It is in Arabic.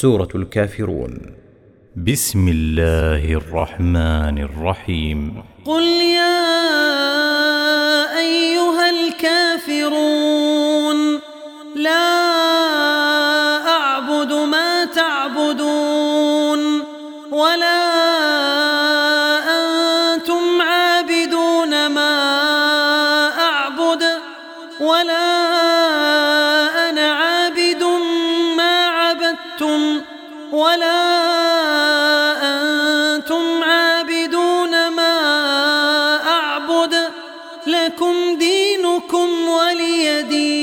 سورة الكافرون. بسم الله الرحمن الرحيم. قل يا أيها الكافرون لا أعبد ما تعبدون ولا أنتم عابدون ما أعبد ولا أنتم ولا أنتم عابدون ما أعبد لكم دينكم ولي دين